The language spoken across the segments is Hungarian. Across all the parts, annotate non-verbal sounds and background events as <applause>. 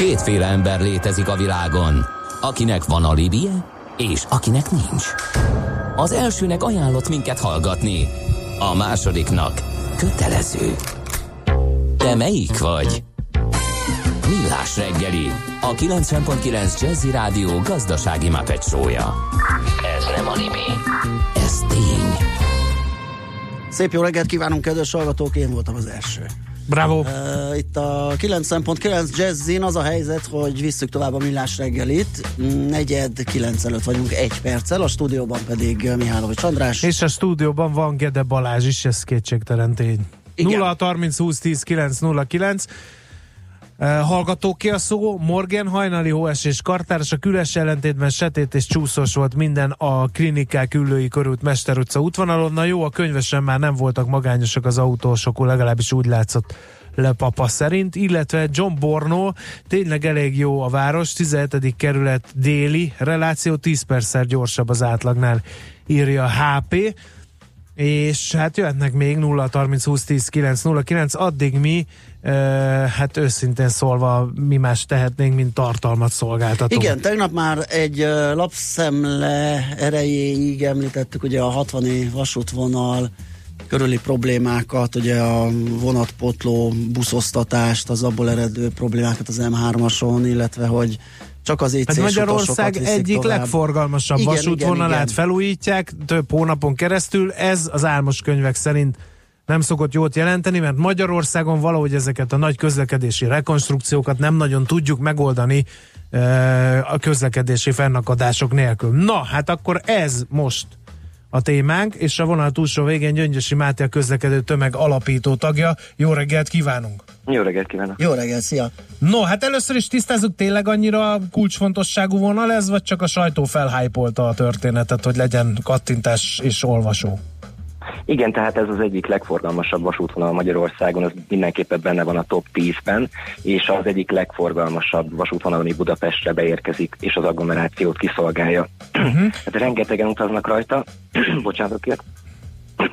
Kétféle ember létezik a világon, akinek van alibije, és akinek nincs. Az elsőnek ajánlott minket hallgatni, a másodiknak kötelező. Te melyik vagy? Millás reggeli, a 90.9 Jazzy Rádió gazdasági mapetsója. Ez nem animi, ez tény. Szép jó reggelt kívánunk, kedves hallgatók, én voltam az első. Bravo! Uh, itt a 9.9 Jazzin az a helyzet, hogy visszük tovább a millás reggelit. Negyed kilenc előtt vagyunk egy perccel, a stúdióban pedig Mihálovics András. És a stúdióban van Gede Balázs is, ez kétségtelen tény. 0 30 20 10 9 0 9 Hallgatók ki a szó, Morgan hajnali hóesés kartárs, a küles ellentétben setét és csúszós volt minden a klinikák ülői körült Mester utca útvonalon. Na jó, a könyvesen már nem voltak magányosak az autósok, legalábbis úgy látszott le papa szerint, illetve John Borno, tényleg elég jó a város, 17. kerület déli reláció, 10 perccel gyorsabb az átlagnál, írja HP és hát jöhetnek még 0 30 20 10 9 0 9, addig mi hát őszintén szólva mi más tehetnénk, mint tartalmat szolgáltatunk. Igen, tegnap már egy lapszemle erejéig említettük ugye a 60 vasútvonal körüli problémákat, ugye a vonatpotló buszosztatást, az abból eredő problémákat az M3-ason, illetve hogy csak az hát Magyarország egyik tovább. legforgalmasabb igen, vasútvonalát igen, igen. felújítják több hónapon keresztül. Ez az álmos könyvek szerint nem szokott jót jelenteni, mert Magyarországon valahogy ezeket a nagy közlekedési rekonstrukciókat nem nagyon tudjuk megoldani a közlekedési fennakadások nélkül. Na, hát akkor ez most a témánk, és a vonal túlsó végén Gyöngyösi Máté a közlekedő tömeg alapító tagja. Jó reggelt kívánunk! Jó reggelt kívánok! Jó reggelt, szia! No, hát először is tisztázzuk, tényleg annyira kulcsfontosságú vonal ez, vagy csak a sajtó felhájpolta a történetet, hogy legyen kattintás és olvasó? Igen, tehát ez az egyik legforgalmasabb vasútvonal Magyarországon, ez mindenképpen benne van a top 10-ben, és az egyik legforgalmasabb vasútvonal, ami Budapestre beérkezik, és az agglomerációt kiszolgálja. Uh-huh. <clears throat> Hát rengetegen utaznak rajta, <clears throat> bocsánatokért, <clears throat>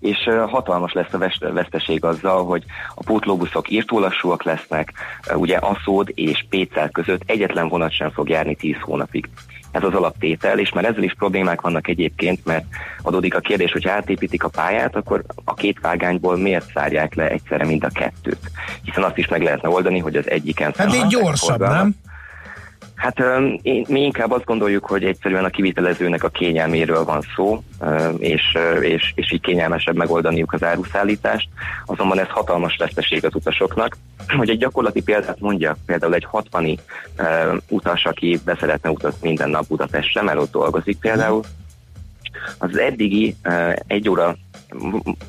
és hatalmas lesz a veszteség azzal, hogy a pótlóbuszok írtólassúak lesznek, ugye Aszód és Pécel között egyetlen vonat sem fog járni 10 hónapig ez az alaptétel, és már ezzel is problémák vannak egyébként, mert adódik a kérdés, hogy átépítik a pályát, akkor a két vágányból miért szárják le egyszerre mind a kettőt? Hiszen azt is meg lehetne oldani, hogy az egyiken... Hát így gyorsabb, nem? Hát mi inkább azt gondoljuk, hogy egyszerűen a kivitelezőnek a kényelméről van szó, és, és, és így kényelmesebb megoldaniuk az áruszállítást, azonban ez hatalmas veszteség az utasoknak. Hogy egy gyakorlati példát mondja, például egy 60 uh, utas, aki beszeretne utazni minden nap Budapestre, mert ott dolgozik például, az eddigi egy óra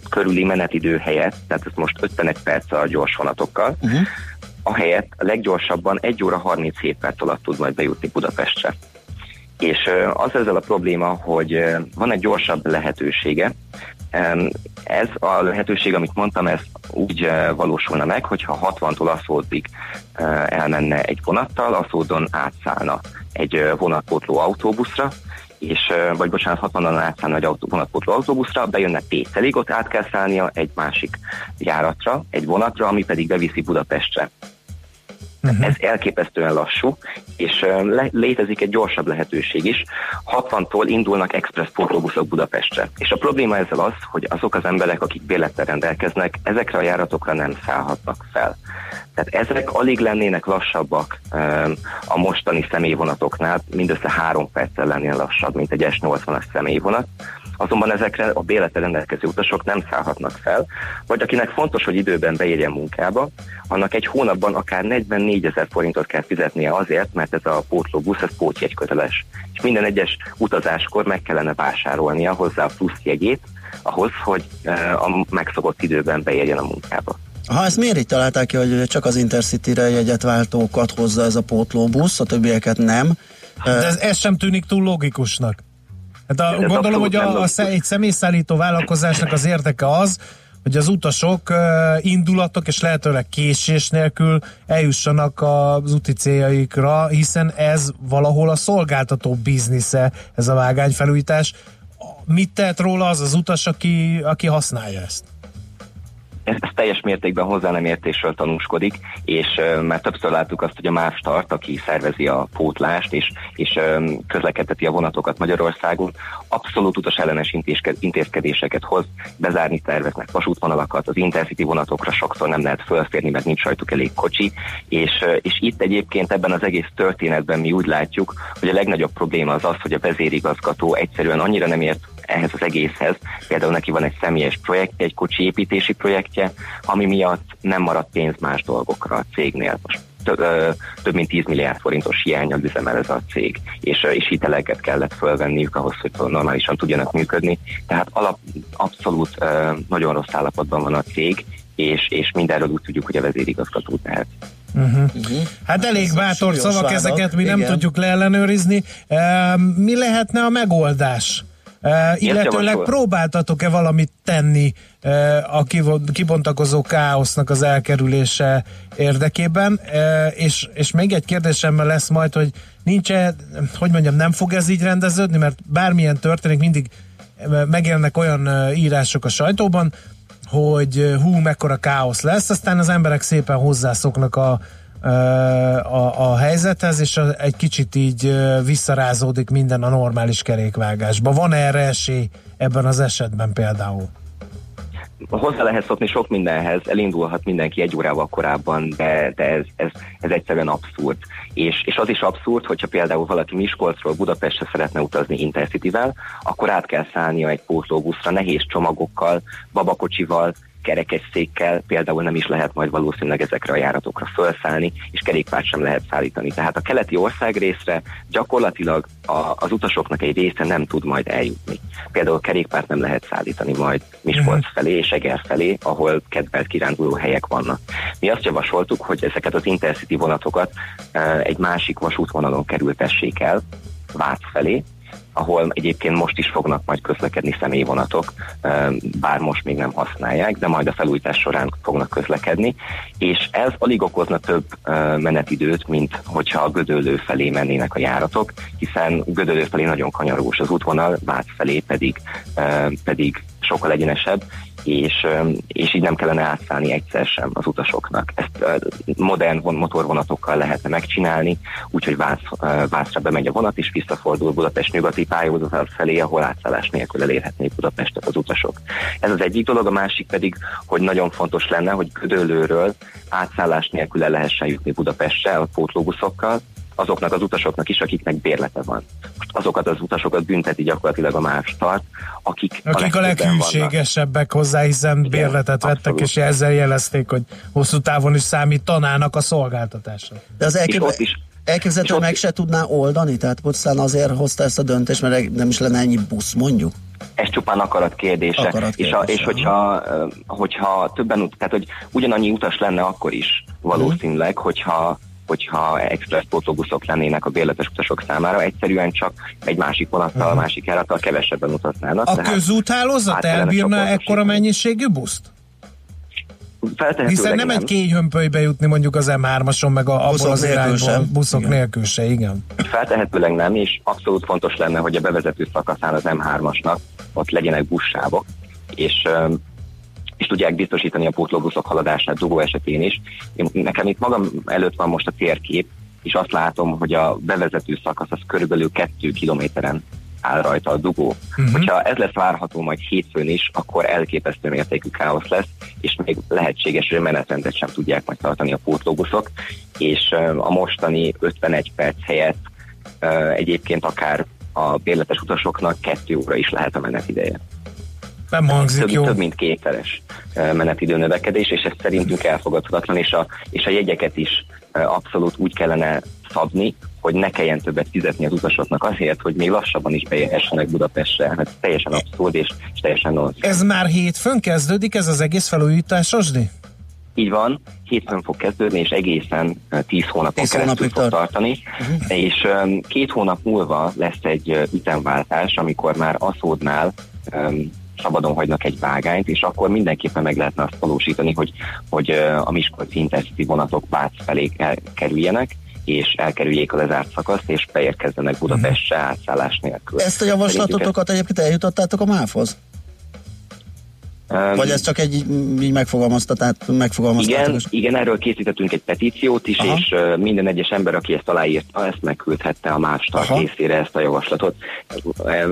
körüli menetidő helyett, tehát ez most 51 perc a gyors vonatokkal, uh-huh ahelyett a leggyorsabban 1 óra 37 perc alatt tud majd bejutni Budapestre. És az ezzel a probléma, hogy van egy gyorsabb lehetősége, ez a lehetőség, amit mondtam, ez úgy valósulna meg, hogyha 60-tól Aszódig elmenne egy vonattal, Aszódon átszállna egy vonatpótló autóbuszra, és, vagy bocsánat, 60-an átszállna egy autó, vonatpótló autóbuszra, bejönne Pécelig, ott át kell szállnia egy másik járatra, egy vonatra, ami pedig beviszi Budapestre. Uh-huh. Ez elképesztően lassú, és le- létezik egy gyorsabb lehetőség is. 60-tól indulnak express pótlóbuszok Budapestre. És a probléma ezzel az, hogy azok az emberek, akik bélettel rendelkeznek, ezekre a járatokra nem szállhatnak fel. Tehát ezek alig lennének lassabbak a mostani személyvonatoknál, mindössze három perccel lennél lassabb, mint egy S80-as személyvonat azonban ezekre a bélete rendelkező utasok nem szállhatnak fel, vagy akinek fontos, hogy időben beérjen munkába, annak egy hónapban akár 44 ezer forintot kell fizetnie azért, mert ez a pótlóbusz, ez pótjegyköteles. És minden egyes utazáskor meg kellene vásárolnia hozzá a plusz jegyét, ahhoz, hogy eh, a megszokott időben beérjen a munkába. Ha ezt miért így találták ki, hogy csak az Intercity-re jegyet váltókat hozza ez a pótlóbusz, a többieket nem? De ez, ez sem tűnik túl logikusnak. Hát a, gondolom, hogy a, a, egy személyszállító vállalkozásnak az érdeke az, hogy az utasok indulatok és lehetőleg késés nélkül eljussanak az úti céljaikra, hiszen ez valahol a szolgáltató biznisze, ez a vágányfelújítás. Mit tehet róla az az utas, aki, aki használja ezt? Ez, teljes mértékben hozzá nem értésről tanúskodik, és uh, már többször láttuk azt, hogy a MÁV Start, aki szervezi a pótlást, és, és um, közlekedteti a vonatokat Magyarországon, abszolút utas ellenes intézkedéseket hoz, bezárni terveznek vasútvonalakat, az Intercity vonatokra sokszor nem lehet fölférni, mert nincs rajtuk elég kocsi, és, és itt egyébként ebben az egész történetben mi úgy látjuk, hogy a legnagyobb probléma az az, hogy a vezérigazgató egyszerűen annyira nem ért ehhez az egészhez. Például neki van egy személyes projekt, egy kocsi építési projektje, ami miatt nem maradt pénz más dolgokra a cégnél. Most több, több mint 10 milliárd forintos hiányal üzemel ez a cég, és, és hiteleket kellett fölvenniük ahhoz, hogy normálisan tudjanak működni. Tehát alap, abszolút nagyon rossz állapotban van a cég, és, és mindenről úgy tudjuk, hogy a vezérigazgató tehet. Uh-huh. Uh-huh. Hát elég bátor szavak ezeket, mi Igen. nem tudjuk leellenőrizni. mi lehetne a megoldás? Uh, illetőleg próbáltatok-e valamit tenni uh, a kibontakozó káosznak az elkerülése érdekében? Uh, és, és még egy kérdésem lesz majd, hogy nincs-e, hogy mondjam, nem fog ez így rendeződni, mert bármilyen történik, mindig megjelennek olyan írások a sajtóban, hogy hú, mekkora káosz lesz, aztán az emberek szépen hozzászoknak a, a, a helyzethez, és egy kicsit így visszarázódik minden a normális kerékvágásba. Van erre esély ebben az esetben például? hozzá lehet szokni sok mindenhez, elindulhat mindenki egy órával korábban, de, de ez, ez, ez egyszerűen abszurd. És, és az is abszurd, hogyha például valaki Miskolcról Budapestre szeretne utazni Intercity-vel, akkor át kell szállnia egy pótlóbuszra nehéz csomagokkal, babakocsival, kerekesszékkel például nem is lehet majd valószínűleg ezekre a járatokra felszállni, és kerékpárt sem lehet szállítani. Tehát a keleti országrészre gyakorlatilag a, az utasoknak egy része nem tud majd eljutni. Például kerékpárt nem lehet szállítani majd Miskolc mhm. felé és Eger felé, ahol kedvelt kiránduló helyek vannak. Mi azt javasoltuk, hogy ezeket az Intercity vonatokat egy másik vasútvonalon kerültessék el, Vác felé, ahol egyébként most is fognak majd közlekedni személyvonatok, bár most még nem használják, de majd a felújítás során fognak közlekedni, és ez alig okozna több menetidőt, mint hogyha a Gödöllő felé mennének a járatok, hiszen Gödöllő felé nagyon kanyargós az útvonal, Vác felé pedig, pedig sokkal egyenesebb, és, és így nem kellene átszállni egyszer sem az utasoknak. Ezt modern motorvonatokkal lehetne megcsinálni, úgyhogy Vász, Vászra bemegy a vonat, és visszafordul Budapest nyugati pályázat felé, ahol átszállás nélkül elérhetnék Budapestet az utasok. Ez az egyik dolog, a másik pedig, hogy nagyon fontos lenne, hogy Gödöllőről átszállás nélkül el lehessen jutni Budapestre a pótlóbuszokkal, azoknak az utasoknak is, akiknek bérlete van. Most azokat az utasokat bünteti gyakorlatilag a MÁV start, akik, akik a, a leghűségesebbek hozzá, hiszen Igen, bérletet vettek, abszolút. és ezzel jelezték, hogy hosszú távon is számítanának a szolgáltatásra. De az elkép... is Elképzelhető, hogy meg se tudná oldani? Tehát pusztán azért hozta ezt a döntést, mert nem is lenne ennyi busz, mondjuk? Ez csupán akarat kérdése. Akarat kérdése. És, a, és hogyha, hogyha többen, tehát hogy ugyanannyi utas lenne akkor is valószínűleg, hmm. hogyha hogyha express pótlóbuszok lennének a bérletes utasok számára, egyszerűen csak egy másik vonattal, uh-huh. másik járattal kevesebben utaznának. A közúthálózat elbírna ekkora mennyiségű buszt? Hiszen nem, nem egy kényhömpölybe jutni mondjuk az M3-ason, meg a, abból az irányból, buszok igen. nélkül se, igen. Feltehetőleg nem, és abszolút fontos lenne, hogy a bevezető szakaszán az M3-asnak ott legyenek buszsávok, és és tudják biztosítani a pótlóbuszok haladását dugó esetén is. Én, nekem itt magam előtt van most a térkép, és azt látom, hogy a bevezető szakasz az körülbelül kettő kilométeren áll rajta a dugó. Uh-huh. Hogyha ez lesz várható majd hétfőn is, akkor elképesztő mértékű káosz lesz, és még lehetséges, hogy menetrendet sem tudják majd tartani a pótlóbuszok, és a mostani 51 perc helyett egyébként akár a bérletes utasoknak kettő óra is lehet a menetideje. Nem hangzik több, jó. több mint kétszeres menetidő növekedés, és ez szerintünk elfogadhatatlan, és a, és a jegyeket is abszolút úgy kellene szabni, hogy ne kelljen többet fizetni az utasoknak azért, hogy még lassabban is beérhessenek Budapestre. Hát teljesen abszurd és, és teljesen nonsens. Ez már hétfőn kezdődik, ez az egész felújítás, Osdi? Így van, hétfőn fog kezdődni, és egészen 10 hónapon tíz keresztül fog tartani, uh-huh. és um, két hónap múlva lesz egy ütemváltás, amikor már Aszódnál um, szabadon hagynak egy vágányt, és akkor mindenképpen meg lehetne azt valósítani, hogy, hogy a Miskolci Intercity vonatok Vác felé kerüljenek, és elkerüljék a lezárt szakaszt, és beérkezzenek Budapestre uh-huh. átszállás nélkül. Ezt a javaslatotokat egyébként eljutottátok a MÁF-hoz? Vagy ez csak egy így megfogalmaztatát, Igen, igen, erről készítettünk egy petíciót is, Aha. és uh, minden egyes ember, aki ezt aláírta, ezt megküldhette a mástar részére ezt a javaslatot.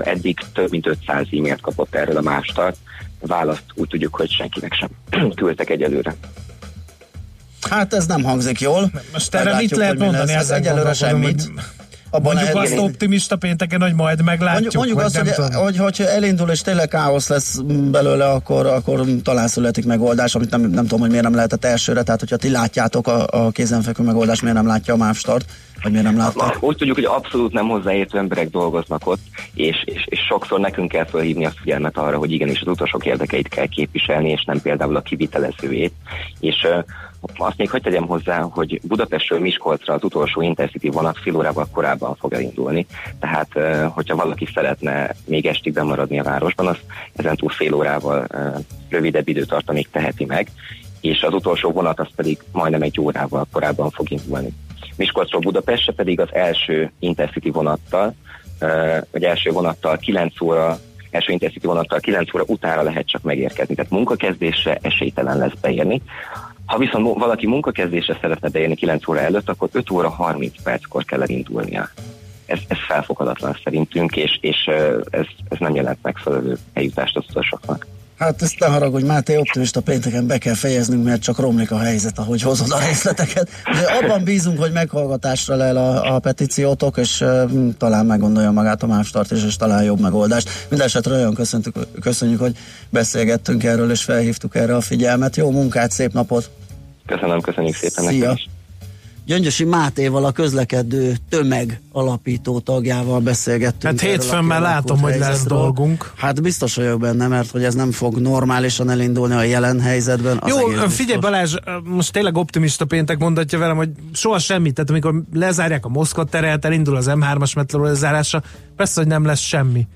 Eddig több mint 500 e-mailt kapott erről a mástar. Választ úgy tudjuk, hogy senkinek sem <clears throat> küldtek egyelőre. Hát ez nem hangzik jól. Most erre mit lehet mondani? Ez egyelőre semmit. Hogy abban mondjuk lehet, azt optimista pénteken, hogy majd meglátjuk. Mondjuk, mondjuk azt, hogy, hogy, hogyha elindul és tényleg káosz lesz belőle, akkor, akkor talán születik megoldás, amit nem, nem tudom, hogy miért nem lehetett elsőre, tehát hogyha ti látjátok a, a kézenfekvő megoldást, miért nem látja a MÁV start, vagy miért nem látták? Úgy tudjuk, hogy abszolút nem hozzáértő emberek dolgoznak ott, és, és, és sokszor nekünk kell felhívni a figyelmet arra, hogy igenis az utasok érdekeit kell képviselni, és nem például a kivitelezőjét. És azt még hogy tegyem hozzá, hogy Budapestről Miskolcra az utolsó Intercity vonat fél órával korábban fog elindulni, tehát hogyha valaki szeretne még estig bemaradni a városban, az ezentúl fél órával rövidebb időtartamig teheti meg, és az utolsó vonat az pedig majdnem egy órával korábban fog indulni. Miskolcról Budapestre pedig az első Intercity vonattal, vagy első vonattal 9 óra első Intercity vonattal 9 óra utára lehet csak megérkezni. Tehát munkakezdésre esélytelen lesz beérni. Ha viszont valaki munkakezdésre szeretne beérni 9 óra előtt, akkor 5 óra 30 perckor kell elindulnia. Ez, ez felfogadatlan szerintünk, és, és ez, ez nem jelent megfelelő eljutást az utasoknak. Hát ezt ne haragudj, Máté, optimista pénteken be kell fejeznünk, mert csak romlik a helyzet, ahogy hozod a részleteket. De abban bízunk, hogy meghallgatásra lel a, a petíciótok, és uh, talán meggondolja magát a mávstart, és, és talán jobb megoldást. Mindenesetre olyan köszöntük, köszönjük, hogy beszélgettünk erről, és felhívtuk erre a figyelmet. Jó munkát, szép napot! Köszönöm, köszönjük szépen Szia. Gyöngyösi Mátéval a közlekedő tömeg alapító tagjával beszélgettünk. Hát hétfőn már látom, hogy lesz dolgunk. Hát biztos vagyok benne, mert hogy ez nem fog normálisan elindulni a jelen helyzetben. Jó, figyelj Balázs, most tényleg optimista péntek mondatja velem, hogy soha semmit, tehát amikor lezárják a Moszkva teret, elindul az M3-as metró lezárása, persze, hogy nem lesz semmi.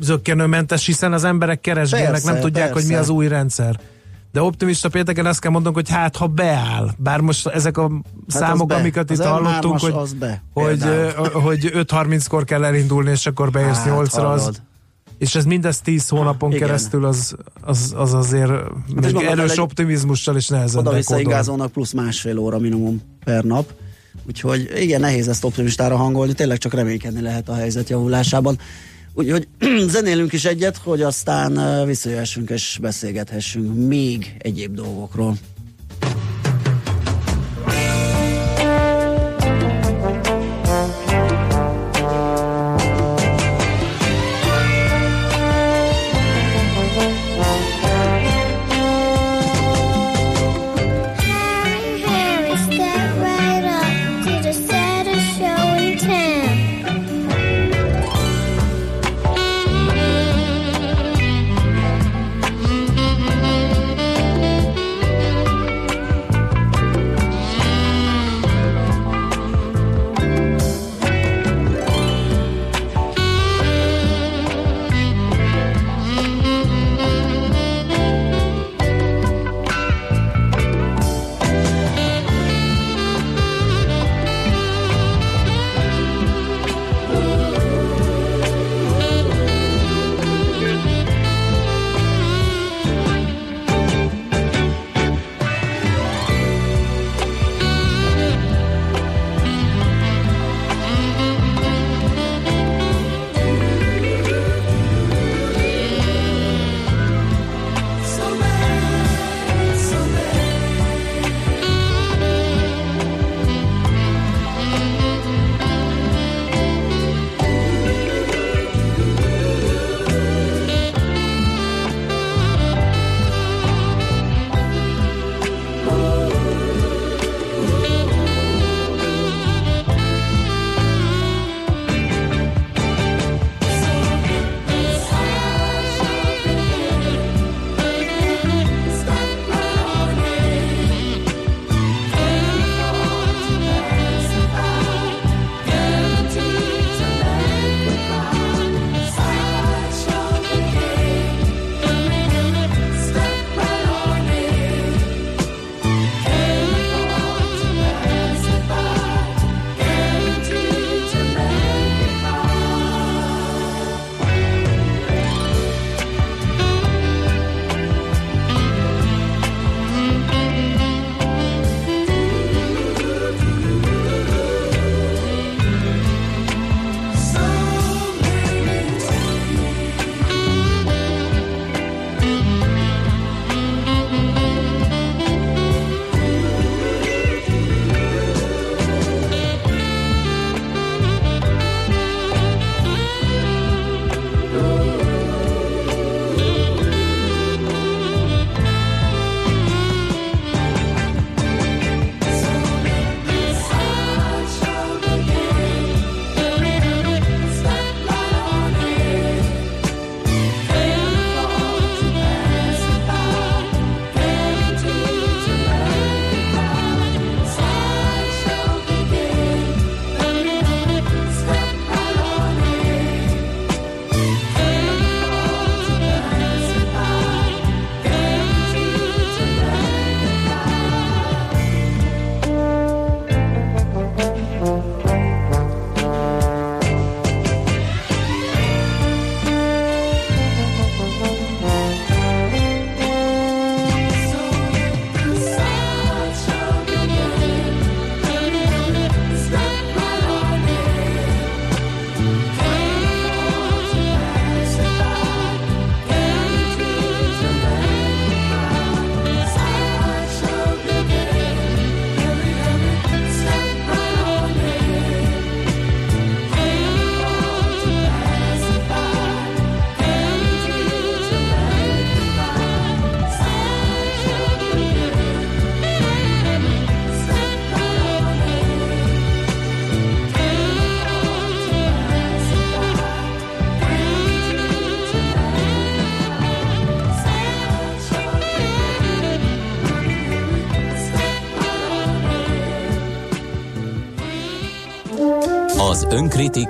zöggenőmentes, hiszen az emberek keresgélnek, persze, nem tudják, persze. hogy mi az új rendszer de optimista pénteken azt kell mondom, hogy hát ha beáll, bár most ezek a hát számok, amiket itt hallottunk, hogy, be, hogy, hogy 5.30-kor kell elindulni, és akkor beérsz hát, 8-ra, az, és ez mindez 10 hónapon ha, keresztül az, az, az azért hát még erős egy, optimizmussal is nehezen Oda-vissza plusz másfél óra minimum per nap. Úgyhogy igen, nehéz ezt optimistára hangolni, tényleg csak reménykedni lehet a helyzet javulásában. Úgyhogy <clears throat> zenélünk is egyet, hogy aztán visszajöhessünk és beszélgethessünk még egyéb dolgokról.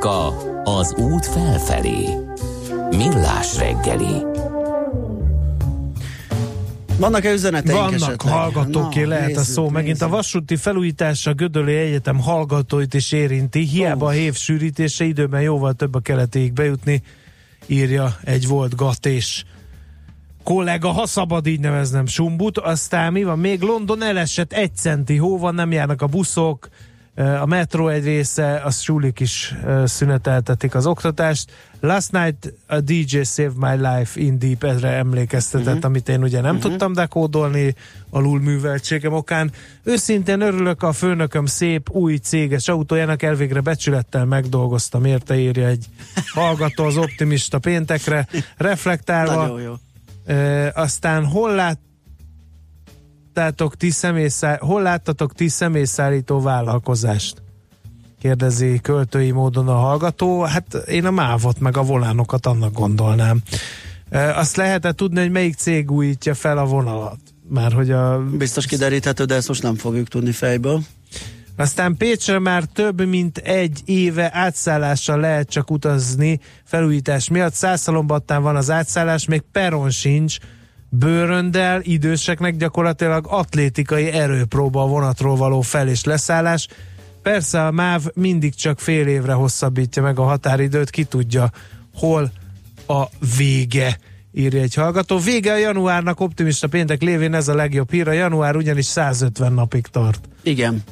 Önkritika az út felfelé. Millás reggeli. Vannak-e üzeneteink Vannak esetleg? hallgatóké, Na, lehet nézzük, a szó. Megint nézzük. a vasúti felújítás a Gödöli Egyetem hallgatóit is érinti. Hiába a hév sűrítése, időben jóval több a keletéig bejutni, írja egy volt gatés kollega, ha szabad így neveznem, Sumbut. Aztán mi van? Még London elesett egy centi hó van, nem járnak a buszok, a metró egy része, a sulik is szüneteltetik az oktatást. Last night a DJ Save My Life in Deep ezre emlékeztetett, uh-huh. amit én ugye nem uh-huh. tudtam dekódolni alul műveltségem okán. Őszintén örülök a főnököm szép új céges autójának, elvégre becsülettel megdolgoztam, érte írja egy hallgató az optimista péntekre, <laughs> reflektálva. Nagyon jó. E, aztán hol lát láttátok ti személyszá... hol láttatok ti személyszállító vállalkozást? Kérdezi költői módon a hallgató. Hát én a mávot meg a volánokat annak gondolnám. Azt lehet-e tudni, hogy melyik cég újítja fel a vonalat? Már hogy a... Biztos kideríthető, de ezt most nem fogjuk tudni fejből. Aztán Pécsre már több mint egy éve átszállással lehet csak utazni felújítás miatt. Szászalombattán van az átszállás, még peron sincs, bőröndel, időseknek gyakorlatilag atlétikai erőpróba a vonatról való fel- és leszállás. Persze a MÁV mindig csak fél évre hosszabbítja meg a határidőt, ki tudja, hol a vége írja egy hallgató. Vége a januárnak, optimista péntek lévén ez a legjobb hír. A január ugyanis 150 napig tart. Igen.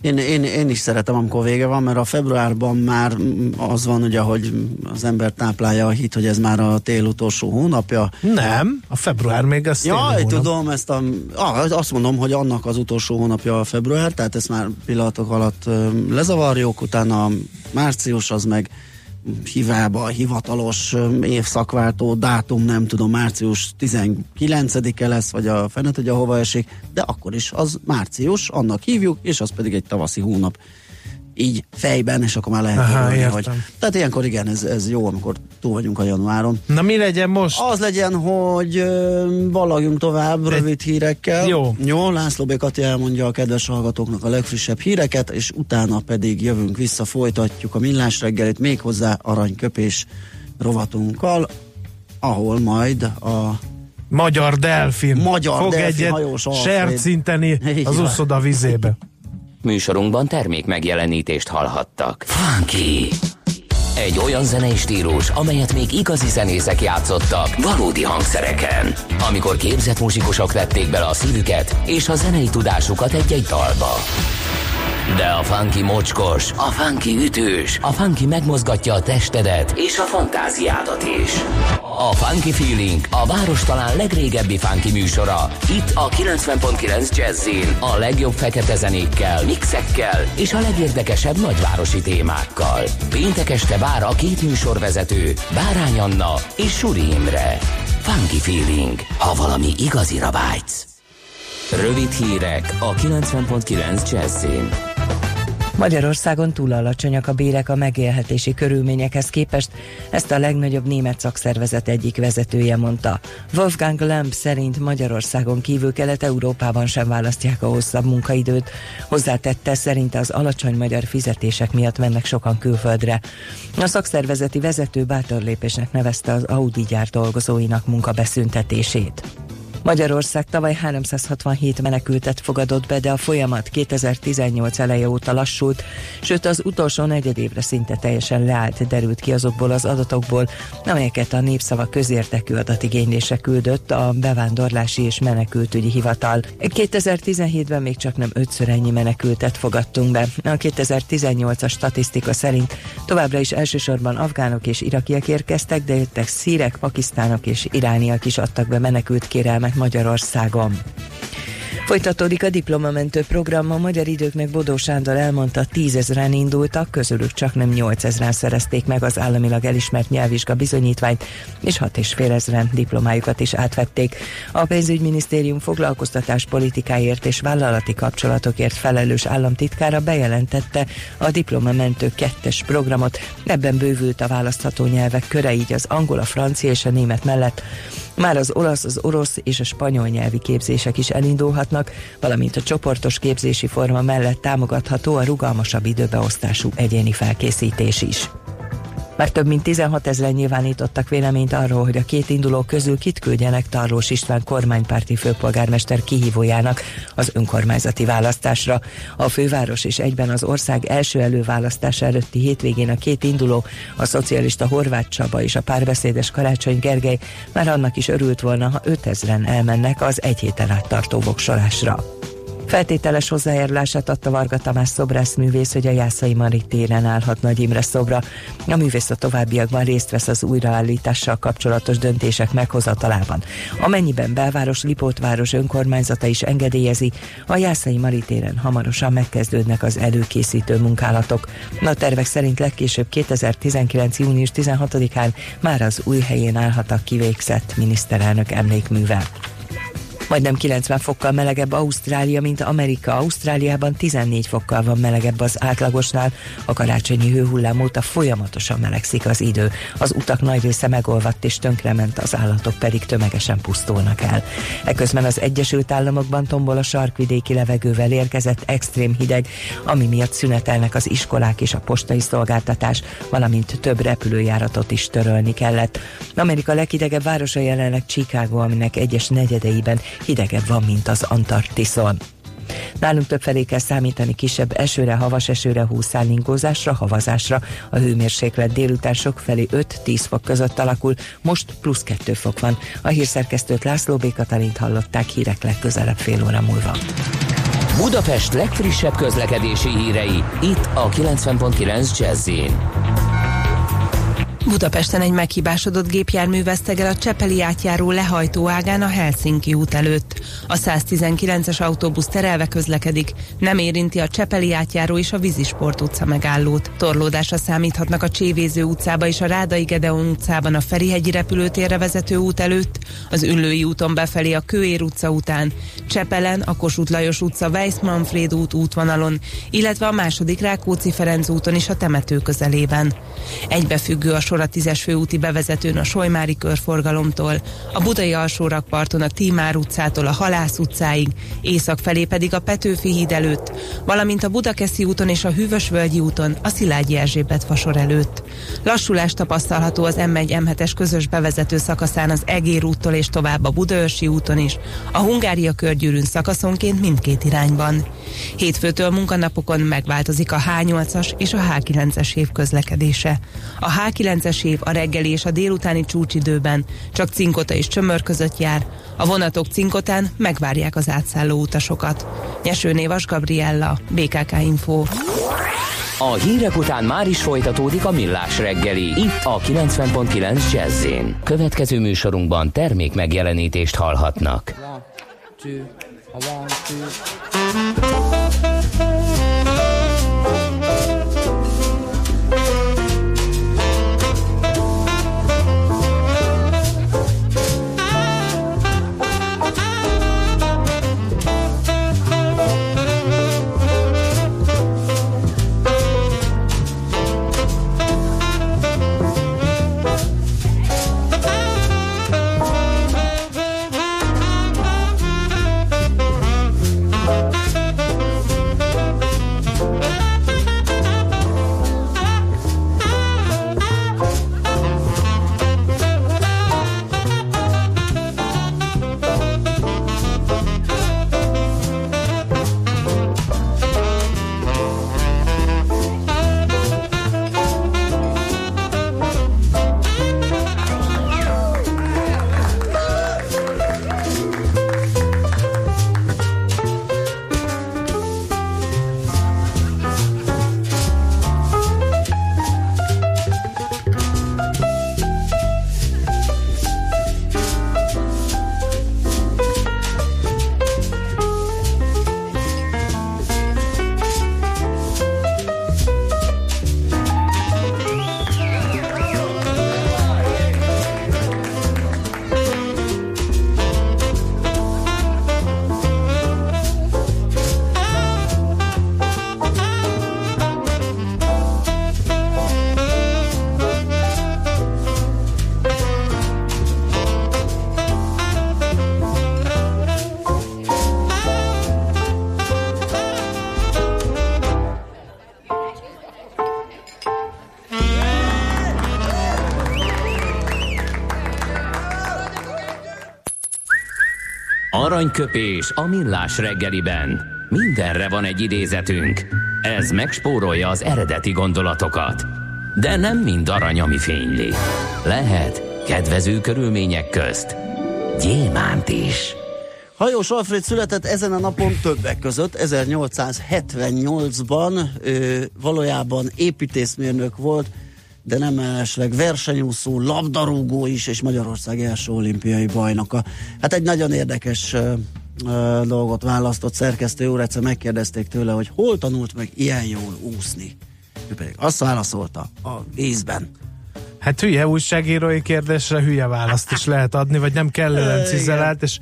Én, én, én is szeretem, amikor vége van, mert a februárban már az van, ugye, hogy az ember táplálja a hit, hogy ez már a tél utolsó hónapja. Nem, a február még azt Jaj, tudom, ezt a, ah, azt mondom, hogy annak az utolsó hónapja a február, tehát ezt már pillanatok alatt lezavarjuk, utána március az meg hivába hivatalos évszakváltó dátum, nem tudom, március 19-e lesz, vagy a fene tudja hova esik, de akkor is az március, annak hívjuk, és az pedig egy tavaszi hónap így fejben, és akkor már lehet Aha, írni, értem. hogy... Tehát ilyenkor igen, ez, ez jó, amikor túl vagyunk a januáron. Na mi legyen most? Az legyen, hogy ballagjunk tovább rövid hírekkel. Jó. Jó, László B. Kati elmondja a kedves hallgatóknak a legfrissebb híreket, és utána pedig jövünk vissza, folytatjuk a millás reggelit, méghozzá aranyköpés rovatunkkal, ahol majd a Magyar delfin. Magyar Fog delfin egyet sercinteni az uszoda vizébe. <laughs> Műsorunkban termék megjelenítést hallhattak. Funky! Egy olyan zenei stílus, amelyet még igazi zenészek játszottak valódi hangszereken. Amikor képzett muzsikusok vették bele a szívüket és a zenei tudásukat egy-egy dalba. De a funky mocskos, a funky ütős, a funky megmozgatja a testedet és a fantáziádat is. A Funky Feeling a város talán legrégebbi funky műsora. Itt a 90.9 Jazzin a legjobb fekete zenékkel, mixekkel és a legérdekesebb nagyvárosi témákkal. Péntek este vár a két műsorvezető, Bárány Anna és Suri Imre. Funky Feeling, ha valami igazira vágysz. Rövid hírek a 90.9 Jazzin. Magyarországon túl alacsonyak a bérek a megélhetési körülményekhez képest, ezt a legnagyobb német szakszervezet egyik vezetője mondta. Wolfgang Lamp szerint Magyarországon kívül Kelet-Európában sem választják a hosszabb munkaidőt. Hozzátette, szerinte az alacsony magyar fizetések miatt mennek sokan külföldre. A szakszervezeti vezető bátor lépésnek nevezte az Audi gyár dolgozóinak munkabeszüntetését. Magyarország tavaly 367 menekültet fogadott be, de a folyamat 2018 eleje óta lassult, sőt az utolsó negyedévre szinte teljesen leállt, derült ki azokból az adatokból, amelyeket a Népszava közértekű adatigénylésre küldött a Bevándorlási és Menekültügyi Hivatal. 2017-ben még csak nem ötször ennyi menekültet fogadtunk be. A 2018-as statisztika szerint továbbra is elsősorban afgánok és irakiak érkeztek, de jöttek szírek, pakisztánok és irániak is adtak be menekült kérelmet Magyarországon. Folytatódik a diplomamentő program, a magyar időknek Bodó Sándor elmondta, tízezren indultak, közülük csak nem 8000-en szerezték meg az államilag elismert nyelvvizsga bizonyítványt, és 6 és fél ezren diplomájukat is átvették. A pénzügyminisztérium foglalkoztatás politikáért és vállalati kapcsolatokért felelős államtitkára bejelentette a diplomamentő kettes programot, ebben bővült a választható nyelvek köre, így az angol, a francia és a német mellett Már az olasz, az orosz és a spanyol nyelvi képzések is elindulhatnak, valamint a csoportos képzési forma mellett támogatható a rugalmasabb időbeosztású egyéni felkészítés is. Már több mint 16 ezeren nyilvánítottak véleményt arról, hogy a két induló közül kit küldjenek Tarlós István kormánypárti főpolgármester kihívójának az önkormányzati választásra. A főváros és egyben az ország első előválasztása előtti hétvégén a két induló, a szocialista Horváth Csaba és a párbeszédes Karácsony Gergely már annak is örült volna, ha 5000-en elmennek az egy héten át tartó voksolásra. Feltételes hozzájárulását adta Varga Tamás szobrászművész, hogy a Jászai Mari téren állhat Nagy Imre szobra. A művész a továbbiakban részt vesz az újraállítással kapcsolatos döntések meghozatalában. Amennyiben belváros Lipótváros önkormányzata is engedélyezi, a Jászai Mari téren hamarosan megkezdődnek az előkészítő munkálatok. A tervek szerint legkésőbb 2019. június 16-án már az új helyén állhat a kivégzett miniszterelnök emlékművel. Majdnem 90 fokkal melegebb Ausztrália, mint Amerika. Ausztráliában 14 fokkal van melegebb az átlagosnál. A karácsonyi hőhullám óta folyamatosan melegszik az idő. Az utak nagy része megolvadt és tönkrement, az állatok pedig tömegesen pusztulnak el. Eközben az Egyesült Államokban tombol a sarkvidéki levegővel érkezett extrém hideg, ami miatt szünetelnek az iskolák és a postai szolgáltatás, valamint több repülőjáratot is törölni kellett. Amerika leghidegebb városa jelenleg Chicago, aminek egyes negyedeiben hidegebb van, mint az Antarktiszon. Nálunk többfelé kell számítani kisebb esőre, havas esőre, húszállingózásra, havazásra. A hőmérséklet délután sok felé 5-10 fok között alakul, most plusz 2 fok van. A hírszerkesztőt László B. Katalint hallották hírek legközelebb fél óra múlva. Budapest legfrissebb közlekedési hírei, itt a 90.9 jazz Budapesten egy meghibásodott gépjármű vesztegel a Csepeli átjáró lehajtó ágán a Helsinki út előtt. A 119-es autóbusz terelve közlekedik, nem érinti a Csepeli átjáró és a Vízisport utca megállót. Torlódásra számíthatnak a Csévéző utcába és a Rádai Gedeon utcában a Ferihegyi repülőtérre vezető út előtt, az Üllői úton befelé a Kőér utca után, Csepelen a Kossuth Lajos utca Weiss Manfred út útvonalon, illetve a második Rákóczi Ferenc úton is a temető közelében. Egybefüggő a sor a tízes főúti bevezetőn a Solymári körforgalomtól, a Budai alsórakparton a Tímár utcától a Halász utcáig, észak felé pedig a Petőfi híd előtt, valamint a Budakeszi úton és a Hűvösvölgyi úton a Szilágyi Erzsébet fasor előtt. Lassulás tapasztalható az M1-M7-es közös bevezető szakaszán az Egér úttól és tovább a Budaörsi úton is, a Hungária körgyűrűn szakaszonként mindkét irányban. Hétfőtől munkanapokon megváltozik a H8-as és a H9-es év közlekedése. A H9-es év a reggeli és a délutáni csúcsidőben csak cinkota és csömör között jár, a vonatok cinkotán megvárják az átszálló utasokat. Nyeső Névas Gabriella, BKK Info. A hírek után már is folytatódik a millás reggeli, itt a 90.9 jazz Következő műsorunkban termék megjelenítést hallhatnak. One, two, one, two. Aranyköpés a millás reggeliben. Mindenre van egy idézetünk. Ez megspórolja az eredeti gondolatokat. De nem mind arany, ami fényli. Lehet kedvező körülmények közt gyémánt is. Hajós Alfred született ezen a napon többek között, 1878-ban, ő valójában építészmérnök volt, de nem mellesleg versenyúszó, labdarúgó is, és Magyarország első olimpiai bajnoka. Hát egy nagyon érdekes uh, uh, dolgot választott szerkesztő úr, egyszer megkérdezték tőle, hogy hol tanult meg ilyen jól úszni. Ő pedig azt válaszolta, a vízben. Hát hülye újságírói kérdésre hülye választ is lehet adni, vagy nem kellően cizelált, és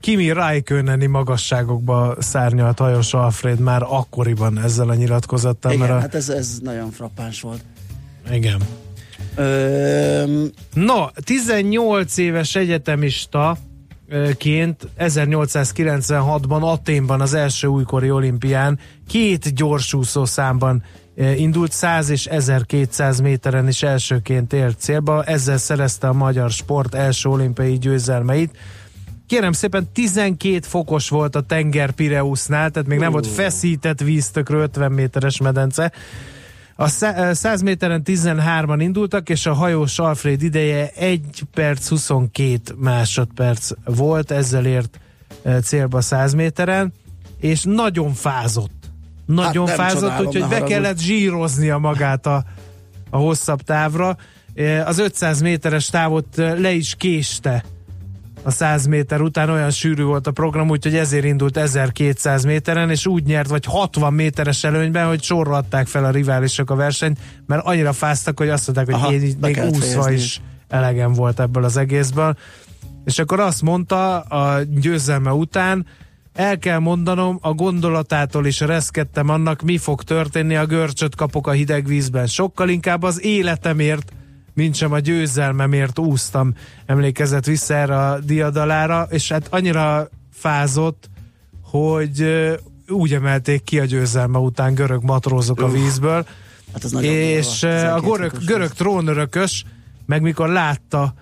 Kimi Räikköneni magasságokba szárnyalt Hajos Alfred már akkoriban ezzel a nyilatkozattal. Igen, mert a... hát ez, ez nagyon frappáns volt. Igen. Ö... No, 18 éves egyetemista ként 1896-ban Aténban az első újkori olimpián két gyorsúszó számban indult 100 és 1200 méteren is elsőként ért célba, ezzel szerezte a magyar sport első olimpiai győzelmeit. Kérem szépen, 12 fokos volt a tenger Pireusznál, tehát még nem volt feszített víztökről 50 méteres medence. A 100 méteren 13-an indultak, és a hajós Alfred ideje 1 perc 22 másodperc volt, ezzel ért célba 100 méteren, és nagyon fázott. Nagyon hát fázott, úgyhogy be kellett zsíroznia magát a, a hosszabb távra. Az 500 méteres távot le is késte a 100 méter után olyan sűrű volt a program, úgyhogy ezért indult 1200 méteren, és úgy nyert, vagy 60 méteres előnyben, hogy sorra adták fel a riválisok a versenyt, mert annyira fáztak, hogy azt mondták, hogy Aha, én még úszva is elegem volt ebből az egészből. És akkor azt mondta a győzelme után, el kell mondanom, a gondolatától is reszkedtem annak, mi fog történni, a görcsöt kapok a hideg vízben. Sokkal inkább az életemért mint sem a győzelmemért úsztam, emlékezett vissza erre a diadalára, és hát annyira fázott, hogy úgy emelték ki a győzelme után görög matrózok a vízből, hát ez és a görög, görög trónörökös, meg mikor látta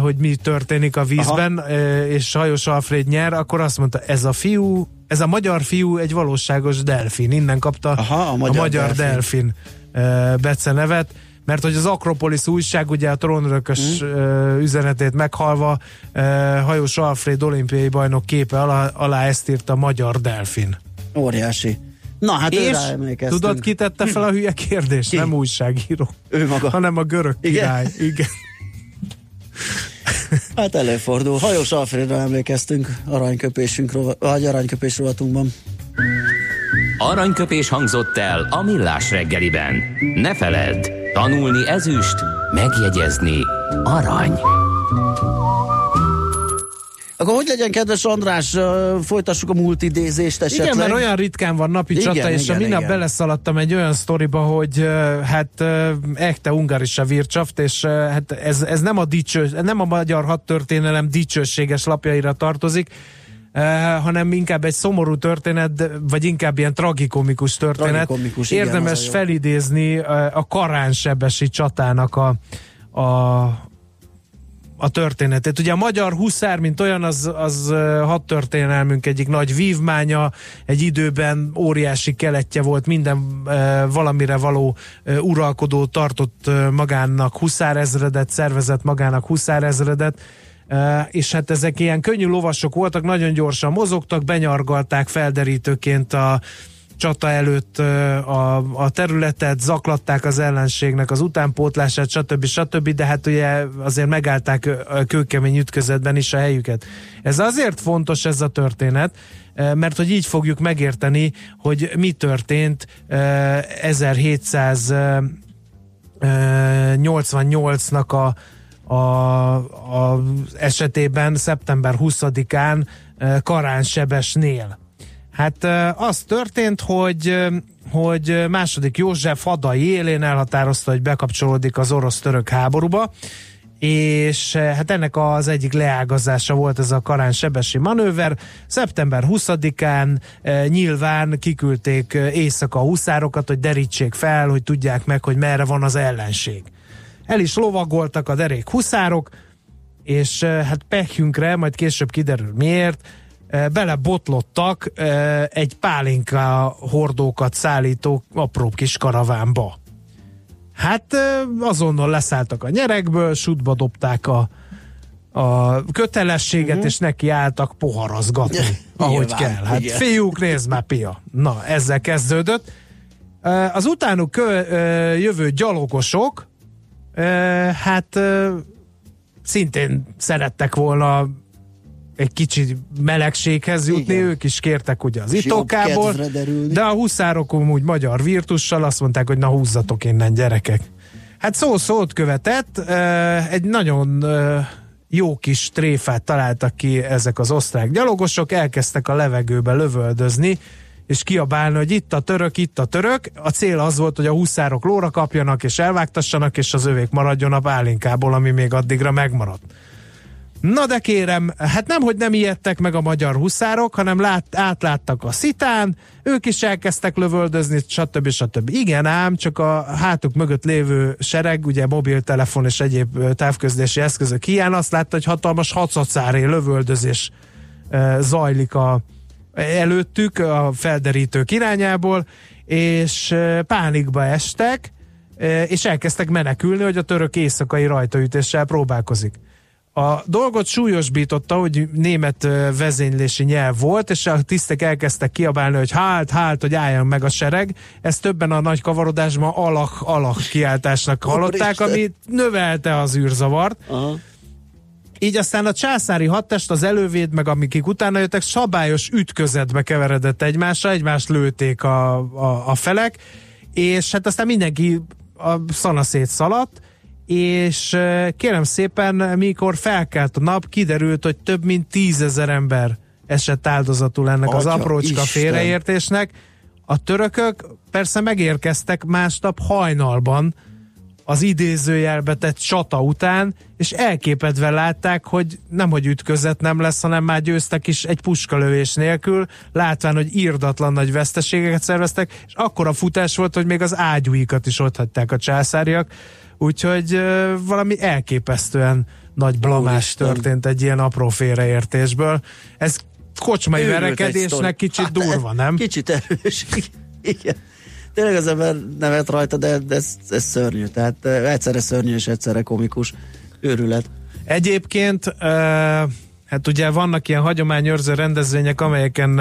hogy mi történik a vízben, Aha. és Hajos Alfred nyer, akkor azt mondta, ez a fiú, ez a magyar fiú egy valóságos delfin. Innen kapta Aha, a magyar, a magyar delfin, delfin becenevet mert hogy az Akropolis újság ugye a trónörökös mm. üzenetét meghalva hajós Alfred olimpiai bajnok képe alá, alá ezt írt a magyar delfin. Óriási. Na hát és tudod, ki tette fel a hülye kérdést? Ki? Nem újságíró. Ő maga. Hanem a görög Igen? király. Igen. <laughs> Hát előfordul. Hajós Alfredre emlékeztünk aranyköpésünk, vagy aranyköpés rovatunkban. Aranyköpés hangzott el a millás reggeliben. Ne feledd, Tanulni ezüst, megjegyezni arany. Akkor hogy legyen, kedves András, folytassuk a multidézést esetleg? Igen, mert olyan ritkán van napi igen, csata, és igen, a minap igen. beleszaladtam egy olyan sztoriba, hogy hát echte ungarische Wirtschaft, és hát ez, ez nem, a dicső, nem a magyar hadtörténelem dicsőséges lapjaira tartozik, hanem inkább egy szomorú történet, vagy inkább ilyen tragikomikus történet. Tragikomikus, Érdemes igen, felidézni uh, a Karánsebesi csatának a, a, a történetét. Ugye a magyar huszár, mint olyan, az, az hat történelmünk egyik nagy vívmánya, egy időben óriási keletje volt, minden valamire való uralkodó tartott uh, magának huszárezredet, szervezett magának huszárezredet, és hát ezek ilyen könnyű lovasok voltak, nagyon gyorsan mozogtak, benyargalták felderítőként a csata előtt a, a területet, zaklatták az ellenségnek az utánpótlását, stb. stb. De hát ugye azért megállták a kőkemény ütközetben is a helyüket. Ez azért fontos ez a történet, mert hogy így fogjuk megérteni, hogy mi történt 1788-nak a a, a esetében szeptember 20-án Karán Sebesnél. Hát az történt, hogy hogy második József hadai élén elhatározta, hogy bekapcsolódik az orosz-török háborúba, és hát ennek az egyik leágazása volt ez a Karán Sebesi manőver. Szeptember 20-án nyilván kiküldték éjszaka a huszárokat, hogy derítsék fel, hogy tudják meg, hogy merre van az ellenség. El is lovagoltak a derék huszárok, és hát pekjünkre, majd később kiderül miért, belebotlottak egy pálinka hordókat szállító apró kis karavánba. Hát azonnal leszálltak a nyerekből, sútba dobták a, a kötelességet, uh-huh. és neki álltak poharazgatni, <laughs> ahogy Nyilván, kell. Hát igen. fiúk, nézd már, pia. Na, ezzel kezdődött. Az utánuk kö, jövő gyalogosok, hát szintén szerettek volna egy kicsi melegséghez jutni, Igen. ők is kértek ugye az itokából, de a huszárok úgy magyar virtussal azt mondták, hogy na húzzatok innen gyerekek. Hát szó szót követett, egy nagyon jó kis tréfát találtak ki ezek az osztrák gyalogosok, elkezdtek a levegőbe lövöldözni, és kiabálni, hogy itt a török, itt a török. A cél az volt, hogy a huszárok lóra kapjanak és elvágtassanak, és az övék maradjon a pálinkából, ami még addigra megmaradt. Na de kérem, hát nem, hogy nem ijedtek meg a magyar huszárok, hanem lát, átláttak a szitán, ők is elkezdtek lövöldözni, stb. stb. Igen ám, csak a hátuk mögött lévő sereg, ugye mobiltelefon és egyéb távközlési eszközök hiány azt látta, hogy hatalmas hacacáré lövöldözés zajlik a, előttük a felderítők irányából, és pánikba estek, és elkezdtek menekülni, hogy a török éjszakai rajtaütéssel próbálkozik. A dolgot súlyosbította, hogy német vezénylési nyelv volt, és a tisztek elkezdtek kiabálni, hogy hát, hát, hogy álljon meg a sereg. Ezt többen a nagy kavarodásban alak, alak kiáltásnak hallották, ami növelte az űrzavart. Aha. Így aztán a császári hadtest, az elővéd, meg amikik utána jöttek, szabályos ütközetbe keveredett egymásra, egymást lőték a, a, a felek, és hát aztán mindenki a szanaszét szaladt, és kérem szépen, mikor felkelt a nap, kiderült, hogy több mint tízezer ember esett áldozatul ennek Atya, az aprócska Isten. félreértésnek. A törökök persze megérkeztek másnap hajnalban, az idézőjelbe tett csata után, és elképedve látták, hogy nem, hogy ütközet nem lesz, hanem már győztek is egy puskalövés nélkül, látván, hogy írdatlan nagy veszteségeket szerveztek, és akkora futás volt, hogy még az ágyúikat is ott hagyták a császáriak. Úgyhogy uh, valami elképesztően nagy blamás Úristen. történt egy ilyen apró félreértésből. Ez kocsmai Őrült verekedésnek kicsit hát, durva, nem? Kicsit erős, igen. Tényleg az ember nevet rajta, de, ez, ez szörnyű. Tehát egyszerre szörnyű és egyszerre komikus. Őrület. Egyébként uh, Hát ugye vannak ilyen hagyományőrző rendezvények, amelyeken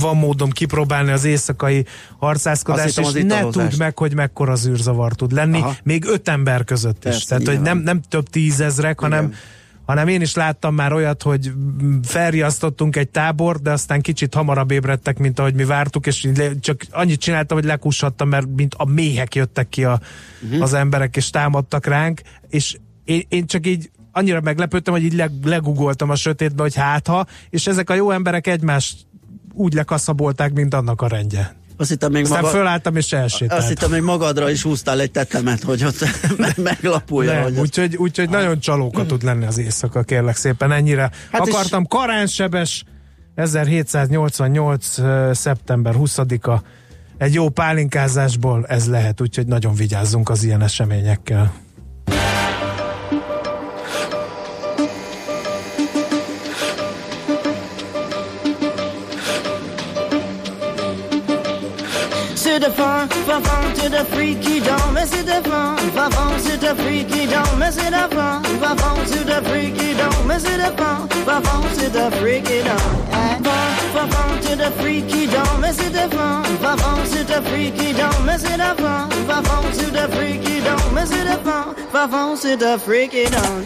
van módom kipróbálni az éjszakai harcászkodást, és ne tudd meg, hogy mekkora az űrzavar tud lenni, Aha. még öt ember között Persze, is. Tehát, hogy nem, nem több tízezrek, hanem hanem én is láttam már olyat, hogy felriasztottunk egy tábor, de aztán kicsit hamarabb ébredtek, mint ahogy mi vártuk, és csak annyit csináltam, hogy lekushattam, mert mint a méhek jöttek ki a, uh-huh. az emberek, és támadtak ránk, és én, én csak így annyira meglepődtem, hogy így leg, legugoltam a sötétbe, hogy hát ha, és ezek a jó emberek egymást úgy lekaszabolták, mint annak a rendje. Azt hittem még Aztán maga... fölálltam és elsétáltam. Azt hittem, még magadra is húztál egy tetemet, hogy ott <laughs> meglapulja. Nem, hogy úgyhogy, úgyhogy nagyon csalóka tud lenni az éjszaka, kérlek szépen, ennyire. Hát Akartam is... karánsebes 1788. szeptember 20-a egy jó pálinkázásból ez lehet, úgyhogy nagyon vigyázzunk az ilyen eseményekkel. the fun, fun, fun to the freaky, don't mess it up, fun, fun, fun to the freaky, don't mess it up, fun, fun, fun to the freaky, don't mess it up, fun, fun, fun to the freaky, don't. Fun, fun to the freaky, don't mess it up, fun, fun, fun to the freaky, don't mess it up, fun, fun, fun to the freaky, don't mess it up, fun, fun, fun to the freaky, don't.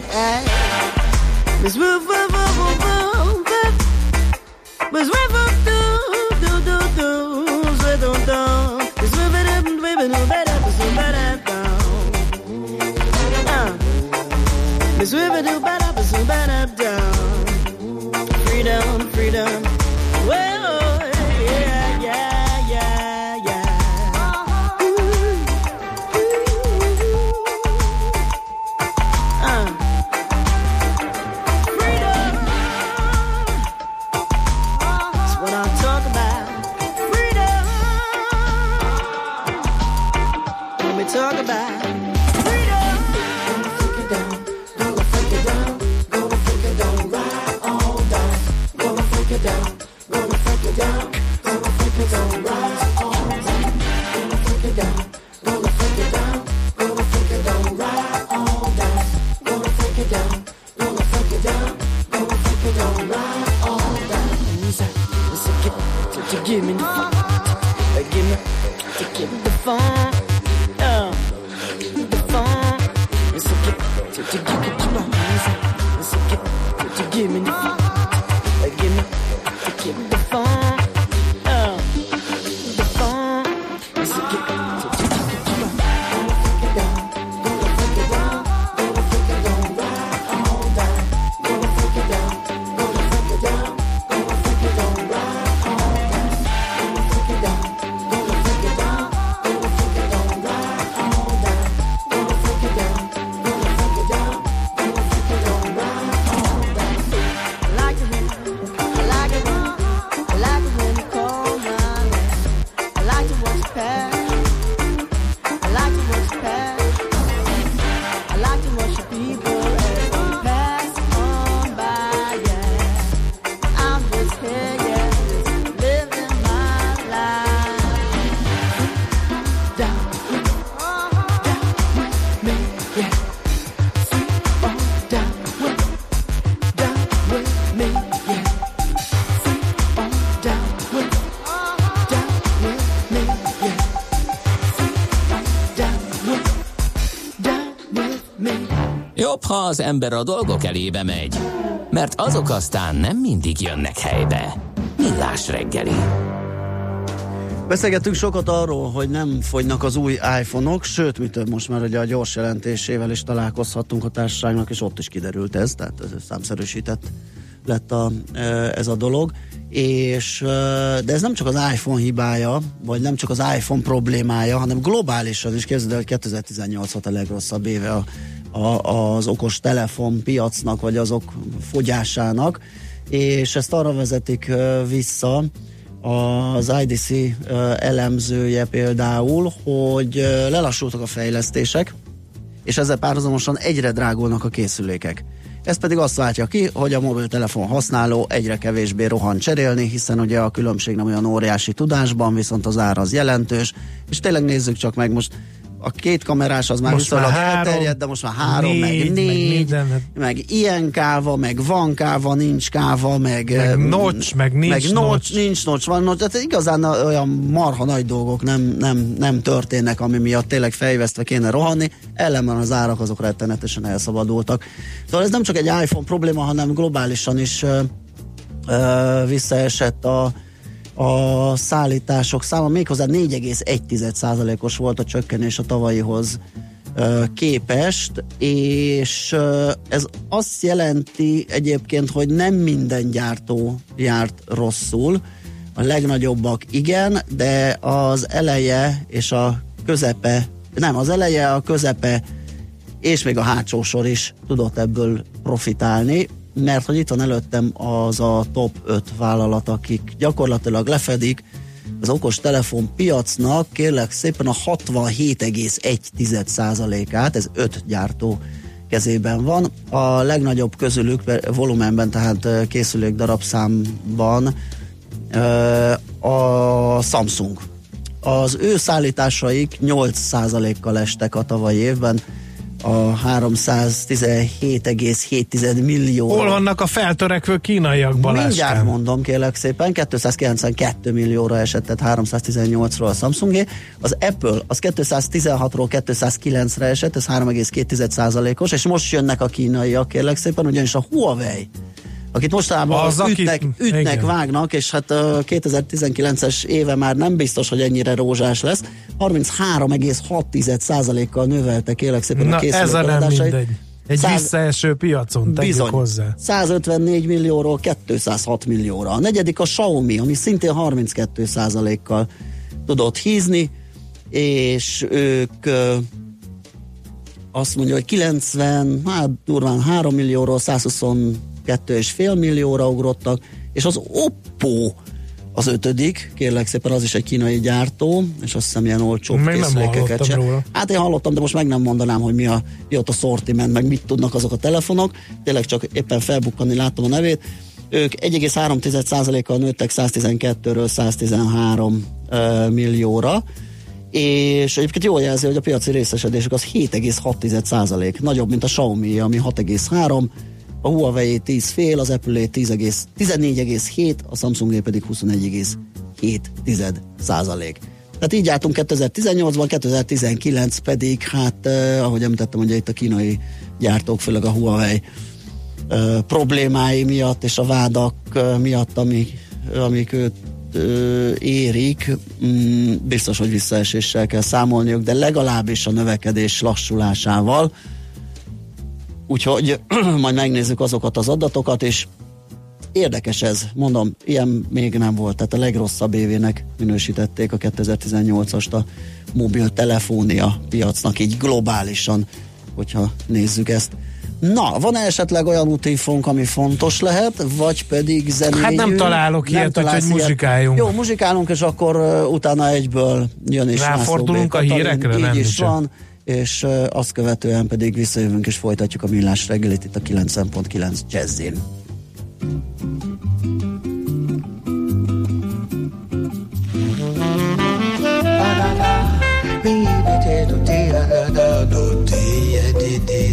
We'll do better. Ha az ember a dolgok elébe megy, mert azok aztán nem mindig jönnek helybe. Millás reggeli. Beszélgettünk sokat arról, hogy nem fogynak az új iPhone-ok, sőt, mi több most már ugye a gyors jelentésével is találkozhattunk a társaságnak, és ott is kiderült ez, tehát ez számszerűsített lett a, ez a dolog. És, de ez nem csak az iPhone hibája, vagy nem csak az iPhone problémája, hanem globálisan is el, hogy 2018 a legrosszabb éve a, a, az okos telefon piacnak, vagy azok fogyásának, és ezt arra vezetik vissza, az IDC elemzője például, hogy lelassultak a fejlesztések, és ezzel párhuzamosan egyre drágulnak a készülékek. Ez pedig azt váltja ki, hogy a mobiltelefon használó egyre kevésbé rohan cserélni, hiszen ugye a különbség nem olyan óriási tudásban, viszont az ár az jelentős, és tényleg nézzük csak meg most a két kamerás az már Most viszonylag már három, elterjedt, de most már három, négy, meg meg négy, minden, meg, hát- meg ilyen káva, meg van káva, nincs káva, meg... Meg notch, meg nincs meg notch. notch, nincs notch, van notch, tehát igazán olyan marha nagy dolgok nem, nem, nem történnek, ami miatt tényleg fejvesztve kéne rohanni, ellenben az árak azok rettenetesen elszabadultak. Szóval ez nem csak egy iPhone probléma, hanem globálisan is ö, ö, visszaesett a, a szállítások száma, méghozzá 4,1%-os volt a csökkenés a tavalyihoz képest, és ez azt jelenti egyébként, hogy nem minden gyártó járt rosszul, a legnagyobbak igen, de az eleje és a közepe, nem, az eleje, a közepe és még a hátsó sor is tudott ebből profitálni, mert hogy itt van előttem az a top 5 vállalat, akik gyakorlatilag lefedik az okos telefon piacnak kérlek szépen a 67,1%-át, ez 5 gyártó kezében van. A legnagyobb közülük volumenben, tehát készülék darabszámban a Samsung. Az ő szállításaik 8%-kal estek a tavalyi évben, a 317,7 millió. Hol vannak a feltörekvő kínaiak, Mindjárt Baláskám? mondom, kérlek szépen, 292 millióra esett, tehát 318-ról a Samsungé. Az Apple az 216-ról 209-re esett, ez 3,2%-os, és most jönnek a kínaiak, kérlek szépen, ugyanis a Huawei akit mostanában Az, ütnek, ütnek igen. vágnak, és hát a 2019-es éve már nem biztos, hogy ennyire rózsás lesz. 33,6%-kal növelte kérlek szépen a Na készülék ez a nem mindegy. Egy Száz- visszaeső piacon, tegyük Bizony. hozzá. 154 millióról 206 millióra. A negyedik a Xiaomi, ami szintén 32 kal tudott hízni, és ők ö, azt mondja, hogy 90, hát durván 3 millióról 122,5 millióra ugrottak, és az Oppo az ötödik, kérlek szépen, az is egy kínai gyártó, és azt hiszem ilyen olcsó készülékeket sem. róla. Hát én hallottam, de most meg nem mondanám, hogy mi, a, mi ott a sortiment, meg mit tudnak azok a telefonok. Tényleg csak éppen felbukkanni láttam a nevét. Ők 1,3%-kal nőttek 112-ről 113 uh, millióra, és egyébként jól jelzi, hogy a piaci részesedésük az 7,6% nagyobb, mint a Xiaomi, ami 6,3, a Huawei 10 fél, az Apple 10, 14,7, a Samsung pedig 21,7 százalék. Tehát így jártunk 2018-ban, 2019 pedig, hát eh, ahogy említettem, ugye itt a kínai gyártók, főleg a Huawei eh, problémái miatt és a vádak eh, miatt, ami, amik őt eh, érik, mm, biztos, hogy visszaeséssel kell számolniuk, de legalábbis a növekedés lassulásával. Úgyhogy <clears throat> majd megnézzük azokat az adatokat, és Érdekes ez, mondom, ilyen még nem volt, tehát a legrosszabb évének minősítették a 2018-ast a mobiltelefónia piacnak, így globálisan, hogyha nézzük ezt. Na, van -e esetleg olyan útívónk, ami fontos lehet, vagy pedig zenéjű? Hát nem találok nem ilyet, hogy muzsikáljunk. Jó, muzsikálunk, és akkor uh, utána egyből jön és Ráfordulunk a hírekre? Így nem is van, és azt követően pedig visszajövünk és folytatjuk a millás reggelit itt a 9.9 Jazzin.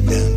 among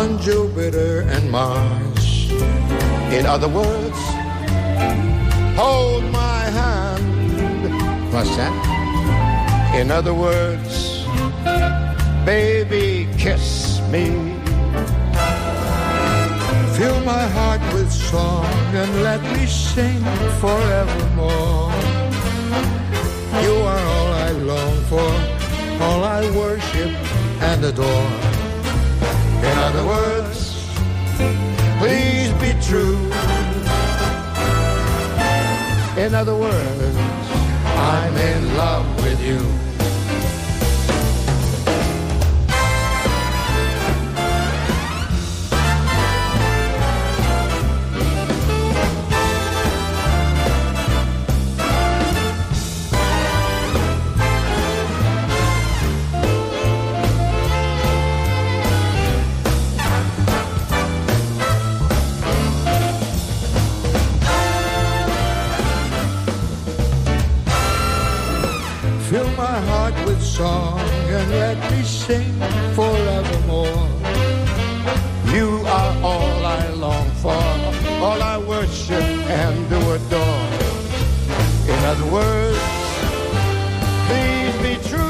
on Jupiter and Mars. In other words, hold my hand. What's that? In other words, baby, kiss me. Fill my heart with song and let me sing forevermore. You are all I long for, all I worship and adore. In other words, please be true. In other words, I'm in love with you. Sing forevermore. You are all I long for, all I worship and do adore. In other words, please be true.